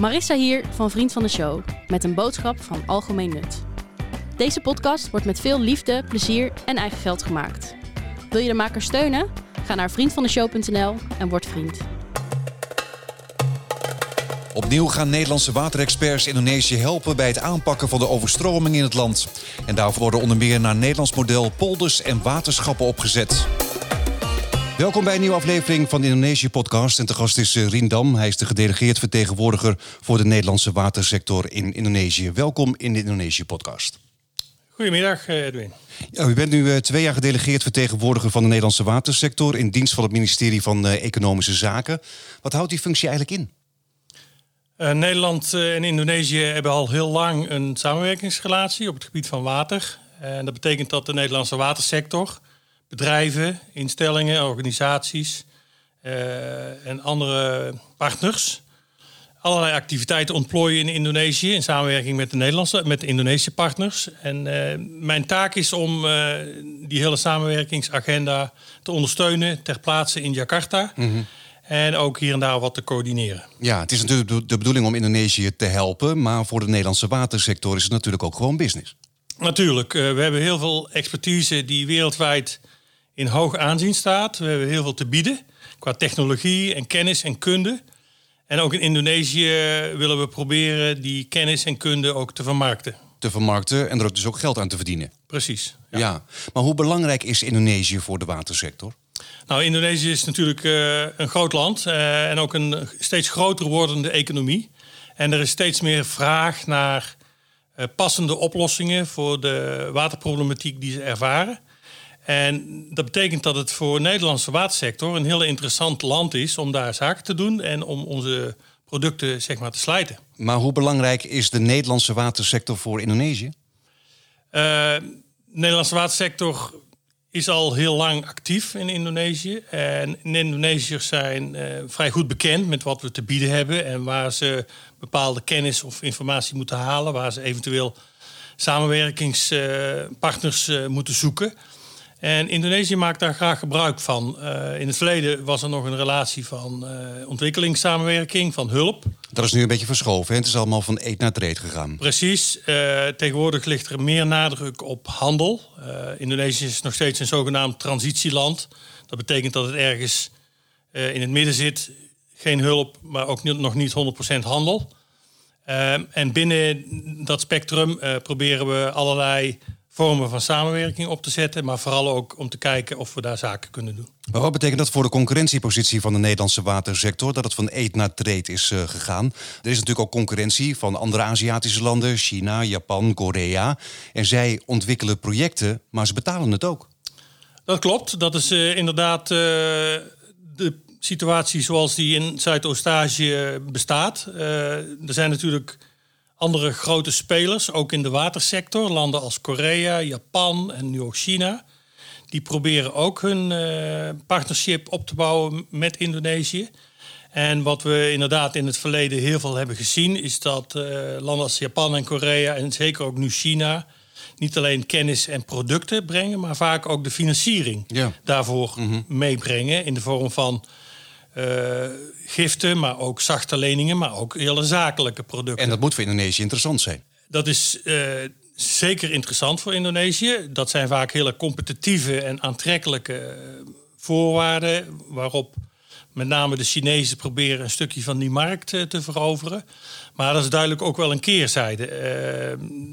Marissa hier van Vriend van de Show met een boodschap van algemeen nut. Deze podcast wordt met veel liefde, plezier en eigen geld gemaakt. Wil je de maker steunen? Ga naar vriendvandeshow.nl en word vriend. Opnieuw gaan Nederlandse waterexperts Indonesië helpen bij het aanpakken van de overstroming in het land. En daarvoor worden onder meer naar Nederlands model polders en waterschappen opgezet. Welkom bij een nieuwe aflevering van de Indonesië-podcast. En te gast is eh, Rien Dam. Hij is de gedelegeerd vertegenwoordiger voor de Nederlandse watersector in Indonesië. Welkom in de Indonesië-podcast. Goedemiddag, eh, Edwin. Ja, u bent nu eh, twee jaar gedelegeerd vertegenwoordiger van de Nederlandse watersector in dienst van het ministerie van Economische Zaken. Wat houdt die functie eigenlijk in? Nederland en Indonesië hebben al heel lang een samenwerkingsrelatie op het gebied van water. En dat betekent dat de Nederlandse watersector bedrijven, instellingen, organisaties uh, en andere partners allerlei activiteiten ontplooien in Indonesië in samenwerking met de Nederlandse, met de Indonesische partners. En uh, mijn taak is om uh, die hele samenwerkingsagenda te ondersteunen ter plaatse in Jakarta. Mm -hmm. En ook hier en daar wat te coördineren. Ja, het is natuurlijk de bedoeling om Indonesië te helpen, maar voor de Nederlandse watersector is het natuurlijk ook gewoon business. Natuurlijk, uh, we hebben heel veel expertise die wereldwijd in hoog aanzien staat. We hebben heel veel te bieden qua technologie en kennis en kunde. En ook in Indonesië willen we proberen die kennis en kunde ook te vermarkten. Te vermarkten en er ook dus ook geld aan te verdienen. Precies. Ja. ja. Maar hoe belangrijk is Indonesië voor de watersector? Nou, Indonesië is natuurlijk uh, een groot land uh, en ook een steeds groter wordende economie. En er is steeds meer vraag naar uh, passende oplossingen voor de waterproblematiek die ze ervaren. En dat betekent dat het voor de Nederlandse watersector een heel interessant land is om daar zaken te doen en om onze producten zeg maar, te slijten. Maar hoe belangrijk is de Nederlandse watersector voor Indonesië? Uh, de Nederlandse watersector is al heel lang actief in Indonesië. En Indonesiërs zijn uh, vrij goed bekend met wat we te bieden hebben en waar ze bepaalde kennis of informatie moeten halen, waar ze eventueel samenwerkingspartners uh, moeten zoeken. En Indonesië maakt daar graag gebruik van. Uh, in het verleden was er nog een relatie van uh, ontwikkelingssamenwerking, van hulp. Dat is nu een beetje verschoven. Hè? Het is allemaal van eet naar trade gegaan. Precies. Uh, tegenwoordig ligt er meer nadruk op handel. Indonesië is nog steeds een zogenaamd transitieland. Dat betekent dat het ergens in het midden zit. Geen hulp, maar ook niet, nog niet 100% handel. en binnen dat spectrum proberen we allerlei vormen van samenwerking op te zetten, maar vooral ook om te kijken of we daar zaken kunnen doen. Maar wat betekent dat voor de concurrentiepositie van de Nederlandse watersector, dat het van eet naar trade is uh, gegaan? Er is natuurlijk ook concurrentie van andere Aziatische landen, China, Japan, Korea. En zij ontwikkelen projecten, maar ze betalen het ook. Dat klopt, dat is uh, inderdaad uh, de situatie zoals die in Zuidoost-Azië bestaat. er zijn natuurlijk andere grote spelers, ook in de watersector, landen als Korea, Japan en nu ook China, die proberen ook hun uh, partnership op te bouwen met Indonesië. En wat we inderdaad in het verleden heel veel hebben gezien, is dat uh, landen als Japan en Korea en zeker ook nu China niet alleen kennis en producten brengen, maar vaak ook de financiering ja. daarvoor mm meebrengen in de vorm van uh, giften, maar ook zachte leningen, maar ook hele zakelijke producten. En dat moet voor Indonesië interessant zijn. Dat is uh, zeker interessant voor Indonesië. Dat zijn vaak hele competitieve en aantrekkelijke eh, voorwaarden waarop met name de Chinezen proberen een stukje van die markt te veroveren. Maar dat is duidelijk ook wel een keerzijde.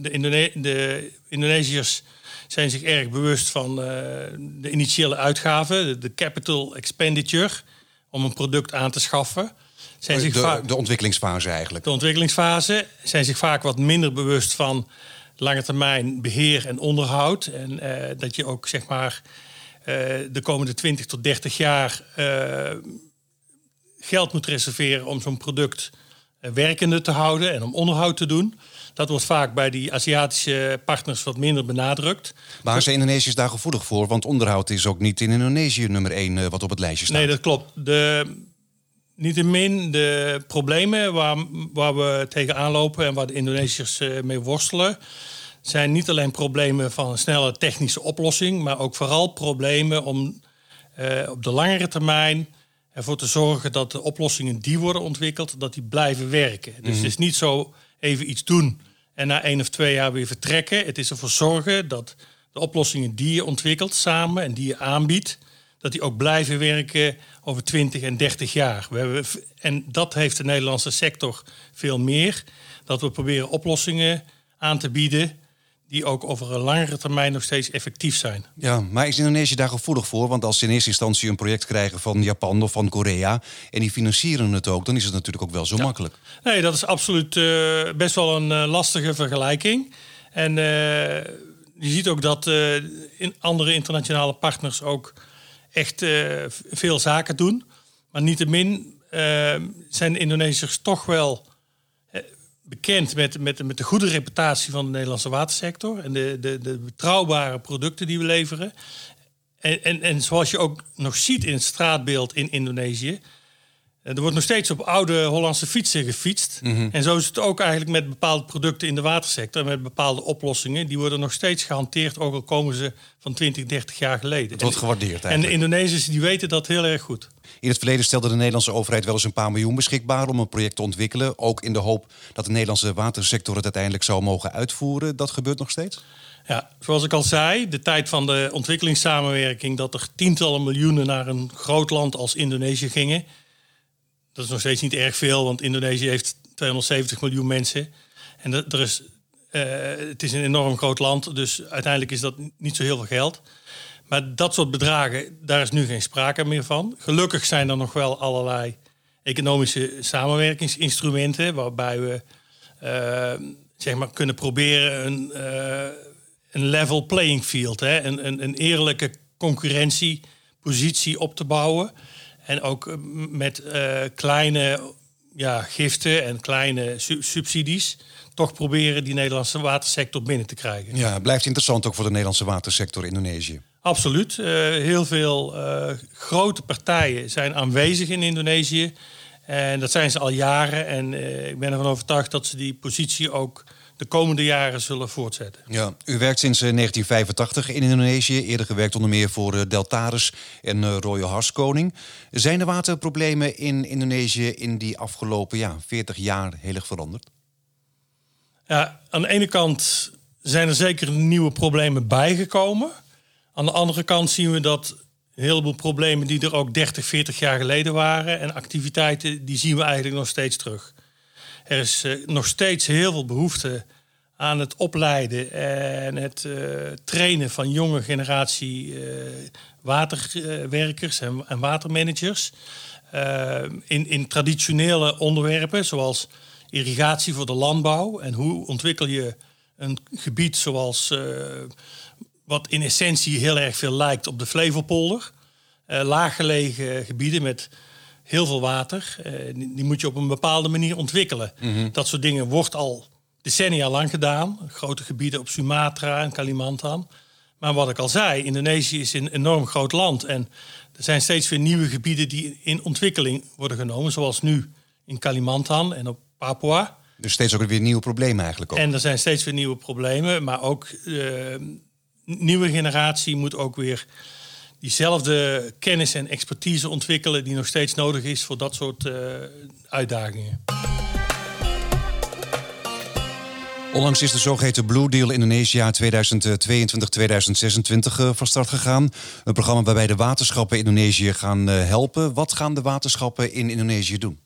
de, Indone de Indonesiërs zijn zich erg bewust van de initiële uitgaven, de capital expenditure om een product aan te schaffen. Zijn zich de, vaak, de ontwikkelingsfase eigenlijk. De ontwikkelingsfase zijn zich vaak wat minder bewust van lange termijn beheer en onderhoud. En uh, dat je ook zeg maar uh, de komende 20 tot 30 jaar uh, geld moet reserveren om zo'n product werkende te houden en om onderhoud te doen. Dat wordt vaak bij die Aziatische partners wat minder benadrukt. Maar zijn Indonesiërs daar gevoelig voor? Want onderhoud is ook niet in Indonesië nummer één eh, wat op het lijstje staat. Nee, dat klopt. De, min de problemen waar, waar we tegenaan lopen en waar de Indonesiërs eh, mee worstelen, zijn niet alleen problemen van een snelle technische oplossing, maar ook vooral problemen om op de langere termijn ervoor te zorgen dat de oplossingen die worden ontwikkeld, dat die blijven werken. Dus het is niet zo even iets doen en na één of twee jaar weer vertrekken. Het is ervoor zorgen dat de oplossingen die je ontwikkelt samen en die je aanbiedt, dat die ook blijven werken over 20 en 30 jaar. We hebben, en dat heeft de Nederlandse sector veel meer. Dat we proberen oplossingen aan te bieden die ook over een langere termijn nog steeds effectief zijn. Ja, maar is Indonesië daar gevoelig voor? Want als ze in eerste instantie een project krijgen van Japan of van Korea en die financieren het ook, dan is het natuurlijk ook wel zo makkelijk. Nee, dat is absoluut uh, best wel een uh, lastige vergelijking. En uh, je ziet ook dat in andere internationale partners ook echt veel zaken doen. Maar niettemin zijn de Indonesiërs toch wel bekend met, met, met de goede reputatie van de Nederlandse watersector en de, de, de betrouwbare producten die we leveren. En, en, en zoals je ook nog ziet in het straatbeeld in Indonesië, er wordt nog steeds op oude Hollandse fietsen gefietst. Mhm. En zo is het ook eigenlijk met bepaalde producten in de watersector, met bepaalde oplossingen. Die worden nog steeds gehanteerd, ook al komen ze van 20, 30 jaar geleden. Het wordt gewaardeerd eigenlijk. En de Indonesiërs die weten dat heel erg goed. In het verleden stelde de Nederlandse overheid wel eens een paar miljoen beschikbaar om een project te ontwikkelen. Ook in de hoop dat de Nederlandse watersector het uiteindelijk zou mogen uitvoeren. Dat gebeurt nog steeds? Ja, zoals ik al zei, de tijd van de ontwikkelingssamenwerking, dat er tientallen miljoenen naar een groot land als Indonesië gingen. Dat is nog steeds niet erg veel, want Indonesië heeft 270 miljoen mensen. En er is, uh, het is een enorm groot land, dus uiteindelijk is dat niet zo heel veel geld. Maar dat soort bedragen, daar is nu geen sprake meer van. Gelukkig zijn er nog wel allerlei economische samenwerkingsinstrumenten waarbij we uh, zeg maar kunnen proberen een, uh, een level playing field, hè? Een, een eerlijke concurrentiepositie op te bouwen. En ook eh, met uh, kleine ja, giften en kleine su subsidies toch proberen die Nederlandse watersector binnen te krijgen. Ja, blijft interessant ook voor de Nederlandse watersector in Indonesië. Absoluut. Uh, heel veel uh, grote partijen zijn aanwezig in Indonesië. En dat zijn ze al jaren. En uh, ik ben ervan overtuigd dat ze die positie ook de komende jaren zullen voortzetten. Ja, u werkt sinds 1985 in Indonesië. Eerder gewerkt onder meer voor Deltaris en Royal Harskoning. Zijn de waterproblemen in Indonesië in die afgelopen ja, 40 jaar heel erg veranderd? Ja, aan de ene kant zijn er zeker nieuwe problemen bijgekomen. Aan de andere kant zien we dat een heleboel problemen die er ook 30, 40 jaar geleden waren en activiteiten, die zien we eigenlijk nog steeds terug. Er is uh, nog steeds heel veel behoefte aan het opleiden en het uh, trainen van jonge generatie uh, waterwerkers en, watermanagers. in, in traditionele onderwerpen zoals irrigatie voor de landbouw en hoe ontwikkel je een gebied zoals wat in essentie heel erg veel lijkt op de Flevopolder. Laaggelegen gebieden met heel veel water. Uh, die, die, moet je op een bepaalde manier ontwikkelen. Mhm. Dat soort dingen wordt al decennia lang gedaan. Grote gebieden op Sumatra en Kalimantan. Maar wat ik al zei, Indonesië is een enorm groot land. En er zijn steeds weer nieuwe gebieden die in ontwikkeling worden genomen. Zoals nu in Kalimantan en op Papua. Dus steeds ook weer nieuwe problemen eigenlijk ook. En er zijn steeds weer nieuwe problemen. Maar ook... Uh, nieuwe generatie moet ook weer diezelfde kennis en expertise ontwikkelen die nog steeds nodig is voor dat soort uh, uitdagingen. Onlangs is de zogeheten Blue Deal Indonesia 2022-2026 uh, van start gegaan. Een programma waarbij de waterschappen Indonesië gaan uh, helpen. Wat gaan de waterschappen in Indonesië doen?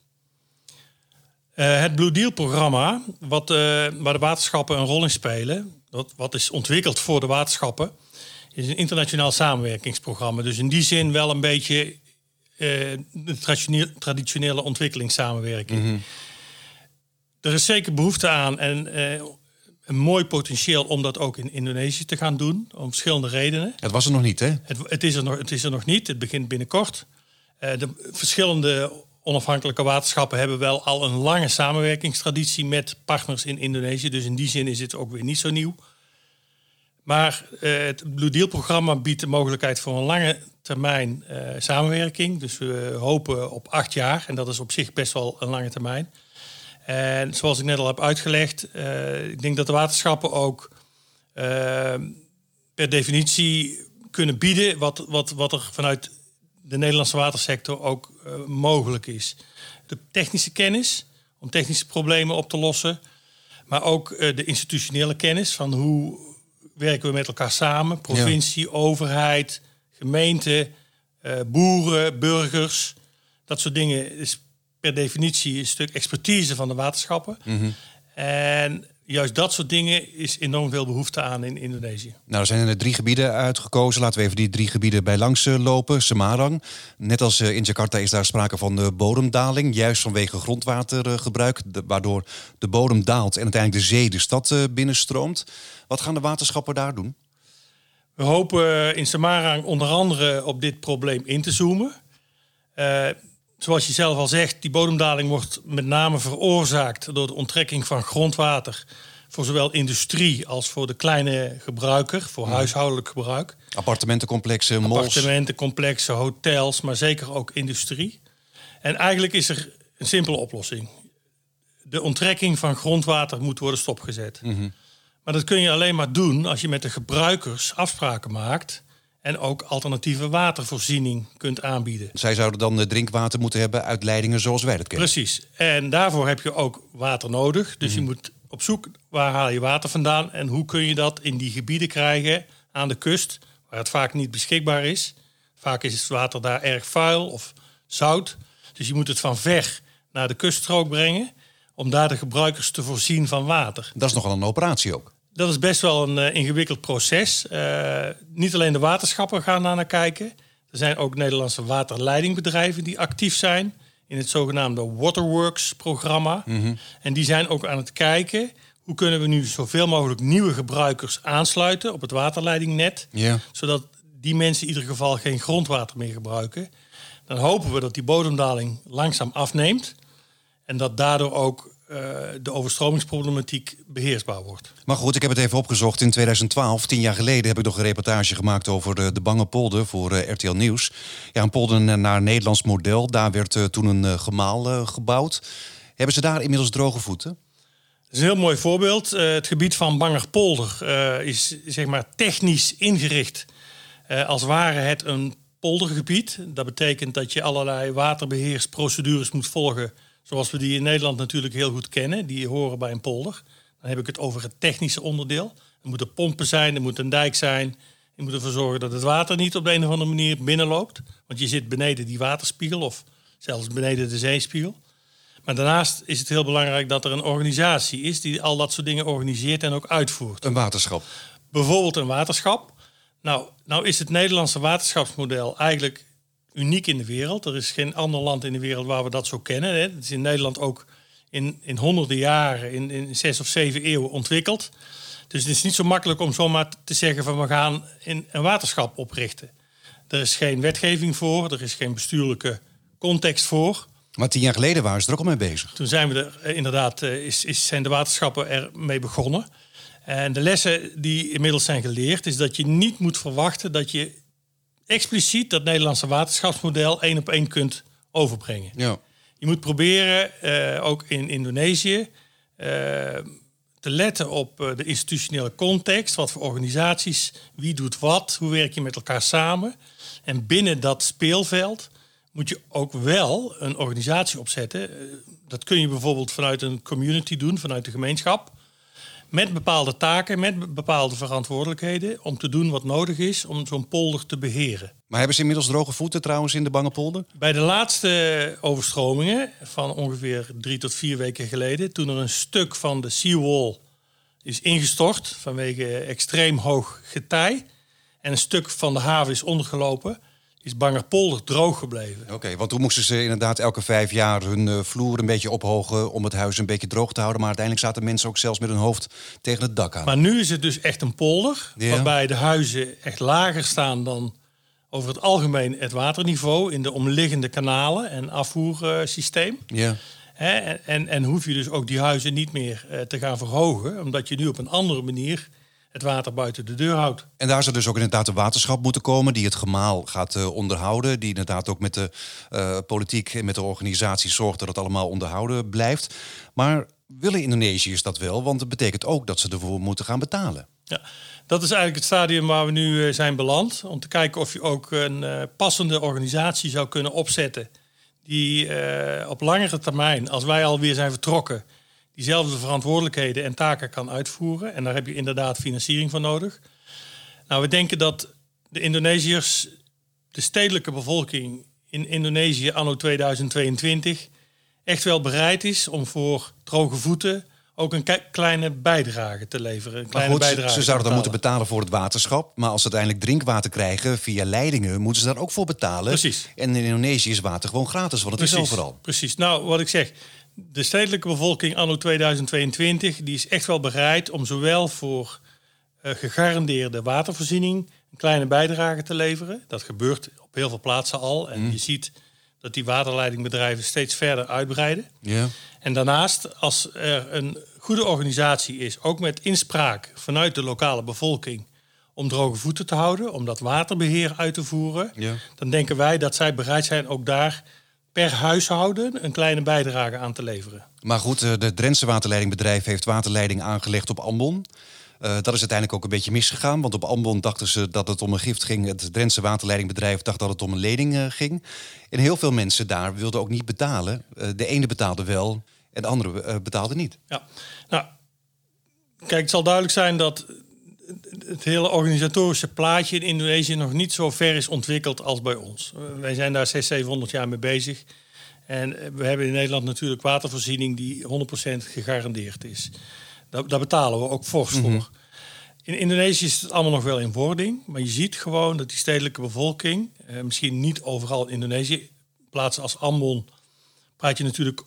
Uh, het Blue Deal programma, wat, waar de waterschappen een rol in spelen, wat, wat is ontwikkeld voor de waterschappen, is een internationaal samenwerkingsprogramma. Dus in die zin wel een beetje uh, de traditionele, ontwikkelingssamenwerking. Mm Er is zeker behoefte aan en uh, een mooi potentieel om dat ook in Indonesië te gaan doen, om verschillende redenen. Het was er nog niet, hè? Het, het, is, er nog, het is er nog niet, het begint binnenkort. Uh, de verschillende onafhankelijke waterschappen hebben wel al een lange samenwerkingstraditie met partners in Indonesië. Dus in die zin is het ook weer niet zo nieuw. Maar uh, het Blue Deal-programma biedt de mogelijkheid voor een lange termijn uh, samenwerking. Dus we hopen op acht jaar. En dat is op zich best wel een lange termijn. En zoals ik net al heb uitgelegd, uh, ik denk dat de waterschappen ook per definitie kunnen bieden wat, wat, wat er vanuit de Nederlandse watersector ook mogelijk is. De technische kennis om technische problemen op te lossen, maar ook de institutionele kennis van hoe werken we met elkaar samen, provincie, overheid, gemeente, uh, boeren, burgers, dat soort dingen is per definitie een stuk expertise van de waterschappen. Mhm. En juist dat soort dingen is enorm veel behoefte aan in Indonesië. Nou, er zijn er drie gebieden uitgekozen. Laten we even die drie gebieden bij langs eh, lopen. Semarang. Net als eh, in Jakarta is daar sprake van de bodemdaling. Juist vanwege grondwatergebruik. Waardoor de bodem daalt en uiteindelijk de zee de stad eh, binnenstroomt. Wat gaan de waterschappen daar doen? We hopen in Semarang onder andere op dit probleem in te zoomen. Uh, zoals je zelf al zegt, die bodemdaling wordt met name veroorzaakt door de onttrekking van grondwater voor zowel industrie als voor de kleine gebruiker, voor huishoudelijk gebruik. Appartementencomplexen, malls. Appartementencomplexen, hotels, maar zeker ook industrie. En eigenlijk is er een simpele oplossing. De onttrekking van grondwater moet worden stopgezet. Mhm. Maar dat kun je alleen maar doen als je met de gebruikers afspraken maakt en ook alternatieve watervoorziening kunt aanbieden. Zij zouden dan drinkwater moeten hebben uit leidingen zoals wij dat kennen. Precies. En daarvoor heb je ook water nodig. Dus je Mhm. moet op zoek waar haal je water vandaan en hoe kun je dat in die gebieden krijgen aan de kust, waar het vaak niet beschikbaar is. Vaak is het water daar erg vuil of zout. Dus je moet het van ver naar de kuststrook brengen om daar de gebruikers te voorzien van water. Dat is nogal een operatie ook. Dat is best wel een eh, ingewikkeld proces. Eh, niet alleen de waterschappen gaan daar naar kijken. Er zijn ook Nederlandse waterleidingbedrijven die actief zijn in het zogenaamde Waterworks-programma. En die zijn ook aan het kijken hoe kunnen we nu zoveel mogelijk nieuwe gebruikers aansluiten op het waterleidingnet, zodat die mensen in ieder geval geen grondwater meer gebruiken. Dan hopen we dat die bodemdaling langzaam afneemt en dat daardoor ook de overstromingsproblematiek beheersbaar wordt. Maar goed, ik heb het even opgezocht. In 2012, tien jaar geleden, heb ik nog een reportage gemaakt over de, de Bange Polder voor eh, RTL Nieuws. Ja, een polder naar een Nederlands model. Daar werd eh, toen een eh, gemaal eh, gebouwd. Hebben ze daar inmiddels droge voeten? Dat is een heel mooi voorbeeld. Eh, het gebied van Bangerpolder eh, is zeg maar technisch ingericht eh, als ware het een poldergebied. Dat betekent dat je allerlei waterbeheersprocedures moet volgen zoals we die in Nederland natuurlijk heel goed kennen. Die horen bij een polder. Dan heb ik het over het technische onderdeel. Er moeten pompen zijn, er moet een dijk zijn. Je moet ervoor zorgen dat het water niet op de een of andere manier binnenloopt. Want je zit beneden die waterspiegel of zelfs beneden de zeespiegel. Maar daarnaast is het heel belangrijk dat er een organisatie is die al dat soort dingen organiseert en ook uitvoert. Een waterschap. Bijvoorbeeld een waterschap. Nou, nou is het Nederlandse waterschapsmodel eigenlijk uniek in de wereld. Er is geen ander land in de wereld waar we dat zo kennen. Hè. Het is in Nederland ook in, in honderden jaren, in, in zes of zeven eeuwen ontwikkeld. Dus het is niet zo makkelijk om zomaar te zeggen van we gaan in een waterschap oprichten. Er is geen wetgeving voor, er is geen bestuurlijke context voor. Maar tien jaar geleden waren ze er ook al mee bezig. Toen zijn we er eh, inderdaad, eh, is, is, zijn de waterschappen ermee begonnen. En de lessen die inmiddels zijn geleerd, is dat je niet moet verwachten dat je expliciet dat Nederlandse waterschapsmodel één op één kunt overbrengen. Ja. Je moet proberen, eh, ook in Indonesië, eh, te letten op eh, de institutionele context. Wat voor organisaties, wie doet wat, hoe werk je met elkaar samen. En binnen dat speelveld moet je ook wel een organisatie opzetten. Dat kun je bijvoorbeeld vanuit een community doen, vanuit de gemeenschap. Met bepaalde taken, met bepaalde verantwoordelijkheden. Om te doen wat nodig is om zo'n polder te beheren. Maar hebben ze inmiddels droge voeten trouwens in de Bange Polder? Bij de laatste overstromingen van ongeveer drie tot vier weken geleden, toen er een stuk van de seawall is ingestort vanwege extreem hoog getij en een stuk van de haven is ondergelopen, is Bangerpolder droog gebleven. Oké, want toen moesten ze inderdaad elke vijf jaar hun eh, vloer een beetje ophogen om het huis een beetje droog te houden. Maar uiteindelijk zaten mensen ook zelfs met hun hoofd tegen het dak aan. Maar nu is het dus echt een polder, Ja. waarbij de huizen echt lager staan dan over het algemeen het waterniveau in de omliggende kanalen en afvoersysteem. Ja. En, en hoef je dus ook die huizen niet meer eh, te gaan verhogen, omdat je nu op een andere manier het water buiten de deur houdt. En daar zou dus ook inderdaad een waterschap moeten komen die het gemaal gaat eh, onderhouden. Die inderdaad ook met de eh, politiek en met de organisatie zorgt dat het allemaal onderhouden blijft. Maar willen Indonesiërs dat wel? Want het betekent ook dat ze ervoor moeten gaan betalen. Ja, dat is eigenlijk het stadium waar we nu zijn beland. Om te kijken of je ook een passende organisatie zou kunnen opzetten. Die op langere termijn, als wij alweer zijn vertrokken, diezelfde verantwoordelijkheden en taken kan uitvoeren. En daar heb je inderdaad financiering voor nodig. Nou, we denken dat de Indonesiërs, de stedelijke bevolking in Indonesië anno 2022, echt wel bereid is om voor droge voeten ook een kleine bijdrage te leveren. Een kleine goed, bijdrage ze zouden dan moeten betalen voor het waterschap. Maar als ze uiteindelijk drinkwater krijgen via leidingen, moeten ze daar ook voor betalen. Precies. En in Indonesië is water gewoon gratis, want het Precies. is overal. Precies. Nou, wat ik zeg, de stedelijke bevolking anno 2022 die is echt wel bereid om zowel voor uh, gegarandeerde watervoorziening een kleine bijdrage te leveren. Dat gebeurt op heel veel plaatsen al. En mm. je ziet dat die waterleidingbedrijven steeds verder uitbreiden. En daarnaast, als er een goede organisatie is, ook met inspraak vanuit de lokale bevolking, om droge voeten te houden, om dat waterbeheer uit te voeren, dan denken wij dat zij bereid zijn ook daar per huishouden een kleine bijdrage aan te leveren. Maar goed, eh, de Drentse waterleidingbedrijf heeft waterleiding aangelegd op Ambon. Uh, dat is uiteindelijk ook een beetje misgegaan. Want op Ambon dachten ze dat het om een gift ging. Het Drentse waterleidingbedrijf dacht dat het om een lening uh, ging. En heel veel mensen daar wilden ook niet betalen. Uh, de ene betaalde wel en de andere betaalde niet. Ja, nou, kijk, het zal duidelijk zijn dat het hele organisatorische plaatje in Indonesië nog niet zo ver is ontwikkeld als bij ons. Wij zijn daar 600, 700 jaar mee bezig. En we hebben in Nederland natuurlijk watervoorziening die 100% gegarandeerd is. Daar, daar, betalen we ook fors voor. Mm -hmm. In Indonesië is het allemaal nog wel in wording. Maar je ziet gewoon dat die stedelijke bevolking, eh, misschien niet overal in Indonesië, plaatsen als Ambon, praat je natuurlijk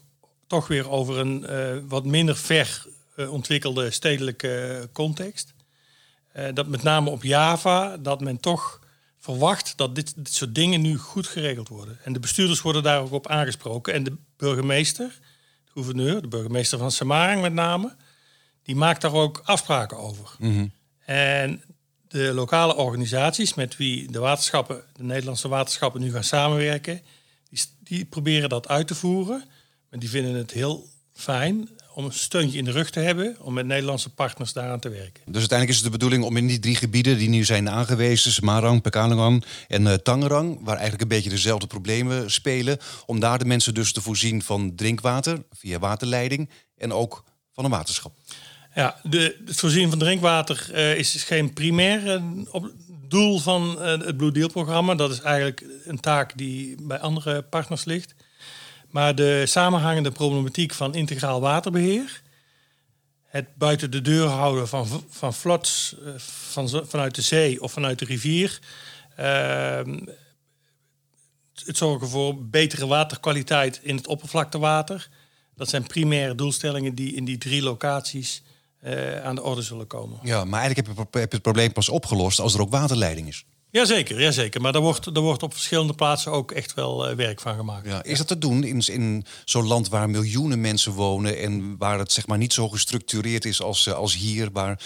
toch weer over een uh, wat minder ver uh, ontwikkelde stedelijke context. Uh, dat met name op Java, dat men toch verwacht dat dit, dit soort dingen nu goed geregeld worden. En de bestuurders worden daar ook op aangesproken. En de burgemeester, de gouverneur, de burgemeester van Samarang met name, die maakt daar ook afspraken over. Mm -hmm. En de lokale organisaties met wie de waterschappen, de Nederlandse waterschappen nu gaan samenwerken, die, die proberen dat uit te voeren. Maar die vinden het heel fijn om een steuntje in de rug te hebben om met Nederlandse partners daaraan te werken. Dus uiteindelijk is het de bedoeling om in die drie gebieden die nu zijn aangewezen, Semarang, Pekalongan en uh, Tangerang, waar eigenlijk een beetje dezelfde problemen spelen, om daar de mensen dus te voorzien van drinkwater via waterleiding en ook van een waterschap. Ja, de, het voorzien van drinkwater uh, is geen primair uh, op, doel van het Blue Deal programma. Dat is eigenlijk een taak die bij andere partners ligt. Maar de samenhangende problematiek van integraal waterbeheer, het buiten de deur houden van, van floods van, vanuit de zee of vanuit de rivier, ehm, het zorgen voor betere waterkwaliteit in het oppervlaktewater. Dat zijn primaire doelstellingen die in die drie locaties uh, aan de orde zullen komen. Ja, maar eigenlijk heb je, heb je het probleem pas opgelost als er ook waterleiding is. Jazeker, jazeker. Maar daar wordt, er wordt op verschillende plaatsen ook echt wel uh, werk van gemaakt. Ja, is dat te doen in, in zo'n land waar miljoenen mensen wonen en waar het zeg maar niet zo gestructureerd is als, uh, als hier, waar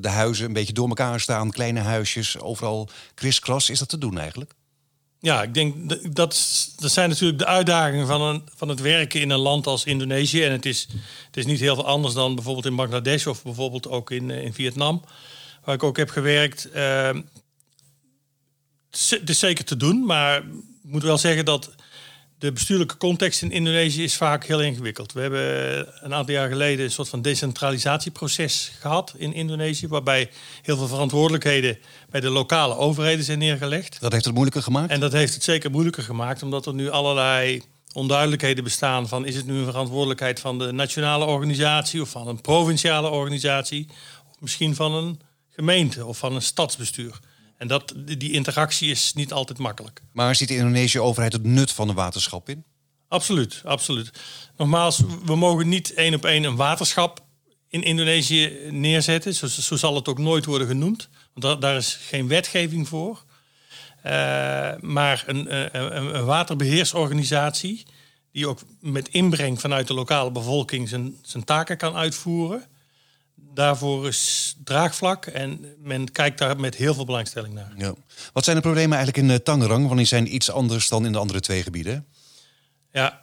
de huizen een beetje door elkaar staan, kleine huisjes, overal kriskras. Is dat te doen eigenlijk? Ja, ik denk dat, dat zijn natuurlijk de uitdagingen van, een, van het werken in een land als Indonesië. En het is, het is niet heel veel anders dan bijvoorbeeld in Bangladesh of bijvoorbeeld ook in, in Vietnam, waar ik ook heb gewerkt. Uh, het is zeker te doen, maar ik moet wel zeggen dat de bestuurlijke context in Indonesië is vaak heel ingewikkeld. We hebben een aantal jaar geleden een soort van decentralisatieproces gehad in Indonesië, waarbij heel veel verantwoordelijkheden bij de lokale overheden zijn neergelegd. Dat heeft het moeilijker gemaakt? En dat heeft het zeker moeilijker gemaakt, omdat er nu allerlei onduidelijkheden bestaan van is het nu een verantwoordelijkheid van de nationale organisatie of van een provinciale organisatie of misschien van een gemeente of van een stadsbestuur. En dat, die interactie is niet altijd makkelijk. Maar ziet de Indonesische overheid het nut van een waterschap in? Absoluut, absoluut. Nogmaals, we mogen niet één op één een waterschap in Indonesië neerzetten. Zo, zo zal het ook nooit worden genoemd. Want daar is geen wetgeving voor. Uh, maar een, een, een, waterbeheersorganisatie die ook met inbreng vanuit de lokale bevolking zijn, zijn taken kan uitvoeren daarvoor is draagvlak en men kijkt daar met heel veel belangstelling naar. Ja. Wat zijn de problemen eigenlijk in uh, Tangerang? Want die zijn iets anders dan in de andere twee gebieden. Ja,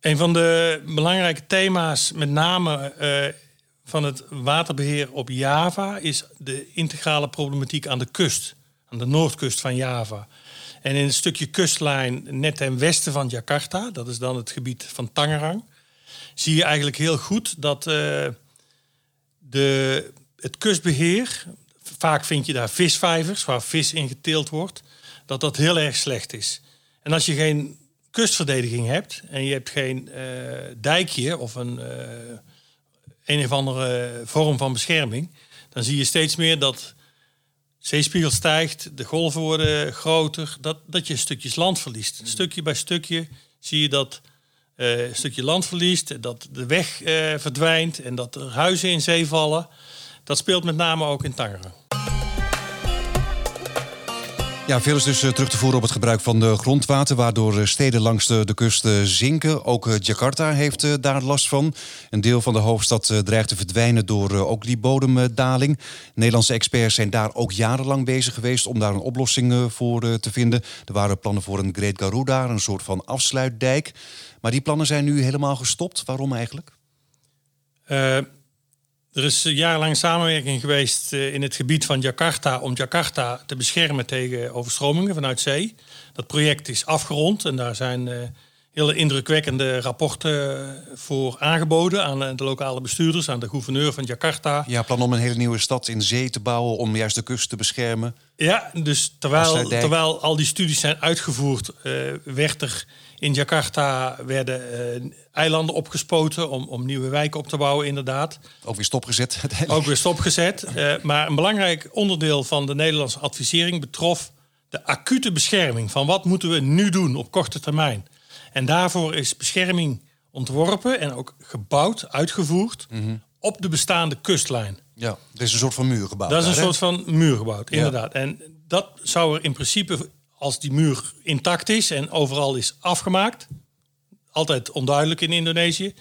een van de belangrijke thema's, met name uh, van het waterbeheer op Java is de integrale problematiek aan de kust, aan de noordkust van Java. En in het stukje kustlijn net ten westen van Jakarta, dat is dan het gebied van Tangerang, zie je eigenlijk heel goed dat uh, de, het kustbeheer, vaak vind je daar visvijvers waar vis in geteeld wordt, dat dat heel erg slecht is. En als je geen kustverdediging hebt en je hebt geen uh, dijkje of een, uh, een of andere vorm van bescherming, dan zie je steeds meer dat zeespiegel stijgt, de golven worden groter, dat, dat je stukjes land verliest. Stukje bij stukje zie je dat uh, een stukje land verliest, dat de weg verdwijnt en dat er huizen in zee vallen. Dat speelt met name ook in Tangeren. Ja, veel is dus eh, terug te voeren op het gebruik van de grondwater, waardoor eh, steden langs de, kust eh, zinken. Ook Jakarta heeft daar last van. Een deel van de hoofdstad dreigt te verdwijnen door ook die bodemdaling. Nederlandse experts zijn daar ook jarenlang bezig geweest om daar een oplossing voor te vinden. Er waren plannen voor een Great Garuda, een soort van afsluitdijk. Maar die plannen zijn nu helemaal gestopt. Waarom eigenlijk? Er is jarenlang samenwerking geweest eh, in het gebied van Jakarta om Jakarta te beschermen tegen overstromingen vanuit zee. Dat project is afgerond en daar zijn eh, hele indrukwekkende rapporten eh, voor aangeboden aan de lokale bestuurders, aan de gouverneur van Jakarta. Ja, plan om een hele nieuwe stad in zee te bouwen om juist de kust te beschermen. Ja, dus terwijl, terwijl al die studies zijn uitgevoerd, werd er in Jakarta werden uh, eilanden opgespoten om, om nieuwe wijken op te bouwen, inderdaad. Ook weer stopgezet. Ook weer stopgezet. Uh, maar een belangrijk onderdeel van de Nederlandse advisering betrof de acute bescherming. Van wat moeten we nu doen op korte termijn? En daarvoor is bescherming ontworpen en ook gebouwd, uitgevoerd mm op de bestaande kustlijn. Ja, er is een soort van muur gebouwd. Dat is een soort van muur gebouwd, inderdaad. En dat zou er in principe als die muur intact is en overal is afgemaakt, altijd onduidelijk in Indonesië,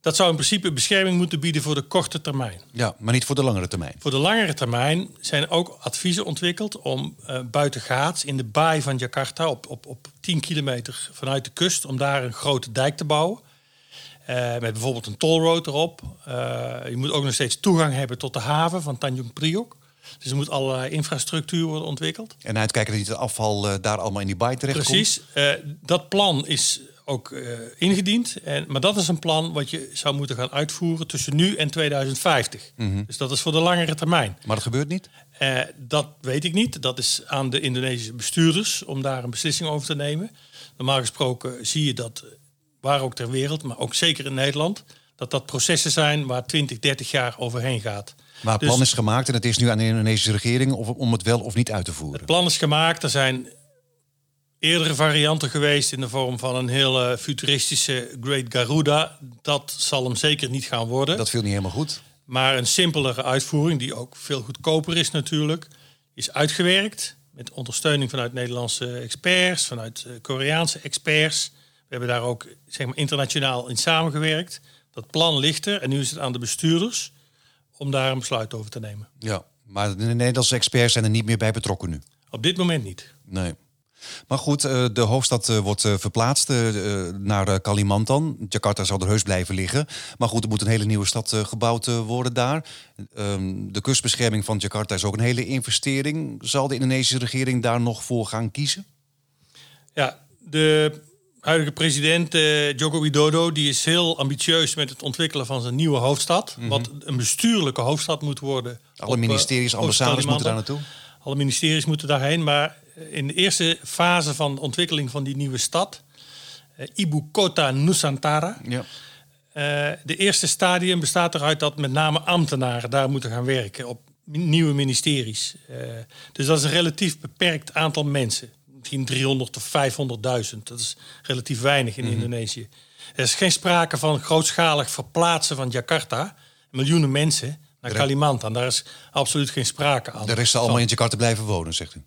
dat zou in principe bescherming moeten bieden voor de korte termijn. Ja, maar niet voor de langere termijn. Voor de langere termijn zijn ook adviezen ontwikkeld om uh, buitengaats in de baai van Jakarta op, op, op 10 kilometer vanuit de kust, om daar een grote dijk te bouwen. Uh, met bijvoorbeeld een tollroad erop. Uh, je moet ook nog steeds toegang hebben tot de haven van Tanjung Priok. Dus er moet allerlei infrastructuur worden ontwikkeld. En uitkijken dat niet het afval daar allemaal in die baai terecht Precies. Uh, dat plan is ook uh, ingediend. En, maar dat is een plan wat je zou moeten gaan uitvoeren tussen nu en 2050. Mm -hmm. Dus dat is voor de langere termijn. Maar dat gebeurt niet? dat weet ik niet. Dat is aan de Indonesische bestuurders om daar een beslissing over te nemen. Normaal gesproken zie je dat waar ook ter wereld, maar ook zeker in Nederland, dat dat processen zijn waar 20, 30 jaar overheen gaat. Maar het plan dus- is gemaakt en het is nu aan de Indonesische regering om het wel of niet uit te voeren. Het plan is gemaakt. Er zijn eerdere varianten geweest in de vorm van een hele futuristische Great Garuda. Dat zal hem zeker niet gaan worden. Dat viel niet helemaal goed. Maar een simpelere uitvoering, die ook veel goedkoper is natuurlijk, is uitgewerkt. Met ondersteuning vanuit Nederlandse experts, vanuit eh, Koreaanse experts. We hebben daar ook zeg maar, internationaal in samengewerkt. Dat plan ligt er en nu is het aan de bestuurders om daar een besluit over te nemen. Ja, maar de Nederlandse experts zijn er niet meer bij betrokken nu? Op dit moment niet. Nee. Maar goed, eh, de hoofdstad eh, wordt eh, verplaatst naar Kalimantan. Jakarta zal er heus blijven liggen. Maar goed, er moet een hele nieuwe stad gebouwd worden daar. Ehm, de kustbescherming van Jakarta is ook een hele investering. Zal de Indonesische regering daar nog voor gaan kiezen? Ja, de huidige president uh, Joko Widodo die is heel ambitieus met het ontwikkelen van zijn nieuwe hoofdstad. Mhm. Wat een bestuurlijke hoofdstad moet worden. Alle ministeries, ambassades moeten daar naartoe. Alle ministeries moeten daarheen. Maar in de eerste fase van de ontwikkeling van die nieuwe stad, uh, Ibu Kota Nusantara. Ja. Uh, de eerste stadium bestaat eruit dat met name ambtenaren daar moeten gaan werken op nieuwe ministeries. dus dat is een relatief beperkt aantal mensen misschien 300 of 500.000. Dat is relatief weinig in mhm. Indonesië. Er is geen sprake van grootschalig verplaatsen van Jakarta, miljoenen mensen, naar Kalimantan. Daar is absoluut geen sprake aan. De rest allemaal in Jakarta blijven wonen, zegt u?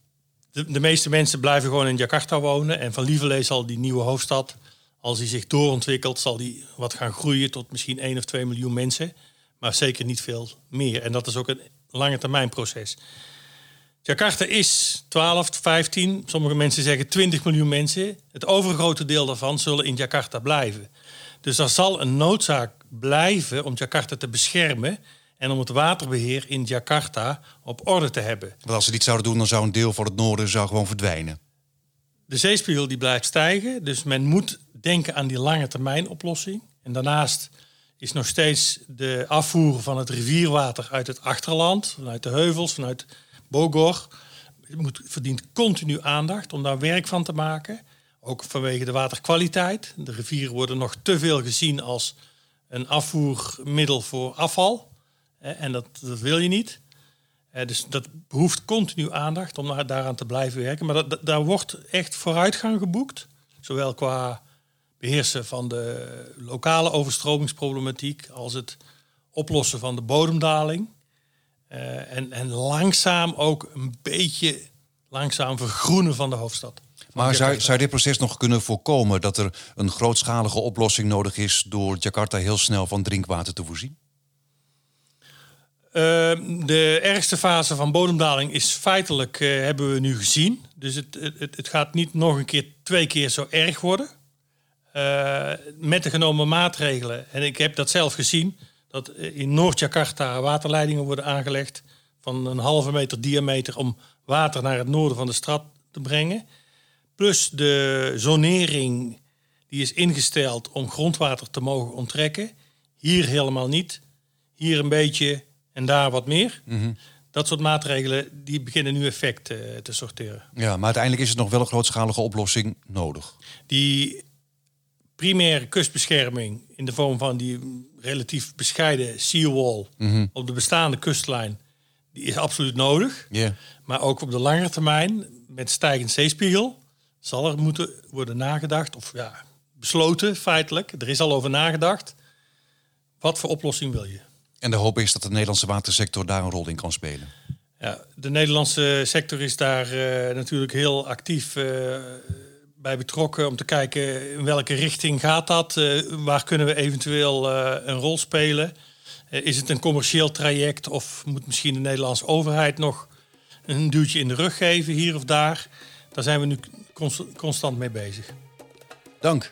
De, meeste mensen blijven gewoon in Jakarta wonen. En van Lieverlee zal die nieuwe hoofdstad, als die zich doorontwikkelt, zal die wat gaan groeien tot misschien 1 of 2 miljoen mensen. Maar zeker niet veel meer. En dat is ook een lange termijn proces. Jakarta is 12, 15, sommige mensen zeggen 20 miljoen mensen. Het overgrote deel daarvan zullen in Jakarta blijven. Dus er zal een noodzaak blijven om Jakarta te beschermen en om het waterbeheer in Jakarta op orde te hebben. Want als ze dit zouden doen, dan zou een deel van het noorden zou gewoon verdwijnen. De zeespiegel die blijft stijgen, dus men moet denken aan die lange termijn oplossing. En daarnaast is nog steeds de afvoer van het rivierwater uit het achterland, vanuit de heuvels, vanuit Bogor, moet, verdient continu aandacht om daar werk van te maken. Ook vanwege de waterkwaliteit. De rivieren worden nog te veel gezien als een afvoermiddel voor afval. En dat, dat wil je niet. Dus dat behoeft continu aandacht om daaraan te blijven werken. Maar dat, daar wordt echt vooruitgang geboekt. Zowel qua beheersen van de lokale overstromingsproblematiek als het oplossen van de bodemdaling. Uh, en, en langzaam ook een beetje langzaam vergroenen van de hoofdstad. Maar zou, zou dit proces nog kunnen voorkomen dat er een grootschalige oplossing nodig is door Jakarta heel snel van drinkwater te voorzien? Uh, de ergste fase van bodemdaling is feitelijk, uh, hebben we nu gezien. Dus het, het, het, gaat niet nog een keer, twee keer zo erg worden. Uh, met de genomen maatregelen, en ik heb dat zelf gezien, dat in Noord-Jakarta waterleidingen worden aangelegd van een halve meter diameter om water naar het noorden van de stad te brengen. Plus de zonering die is ingesteld om grondwater te mogen onttrekken. Hier helemaal niet. Hier een beetje en daar wat meer. Mhm. Dat soort maatregelen die beginnen nu effect uh, te sorteren. Ja, maar uiteindelijk is het nog wel een grootschalige oplossing nodig. Die primaire kustbescherming in de vorm van die relatief bescheiden seawall mm op de bestaande kustlijn, die is absoluut nodig. Yeah. Maar ook op de lange termijn, met stijgend zeespiegel, zal er moeten worden nagedacht, of ja, besloten feitelijk. Er is al over nagedacht. Wat voor oplossing wil je? En de hoop is dat de Nederlandse watersector daar een rol in kan spelen. Ja, de Nederlandse sector is daar uh, natuurlijk heel actief uh, bij betrokken om te kijken in welke richting gaat dat, uh, waar kunnen we eventueel een rol spelen. is het een commercieel traject of moet misschien de Nederlandse overheid nog een duwtje in de rug geven hier of daar? Daar zijn we nu constant mee bezig. Dank.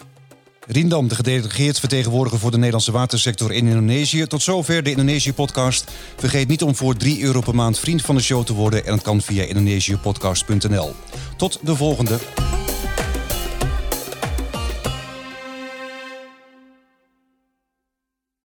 Rindam, de gedelegeerd vertegenwoordiger voor de Nederlandse watersector in Indonesië. Tot zover de Indonesië-podcast. Vergeet niet om voor 3 euro per maand vriend van de show te worden. En dat kan via indonesiëpodcast.nl. Tot de volgende.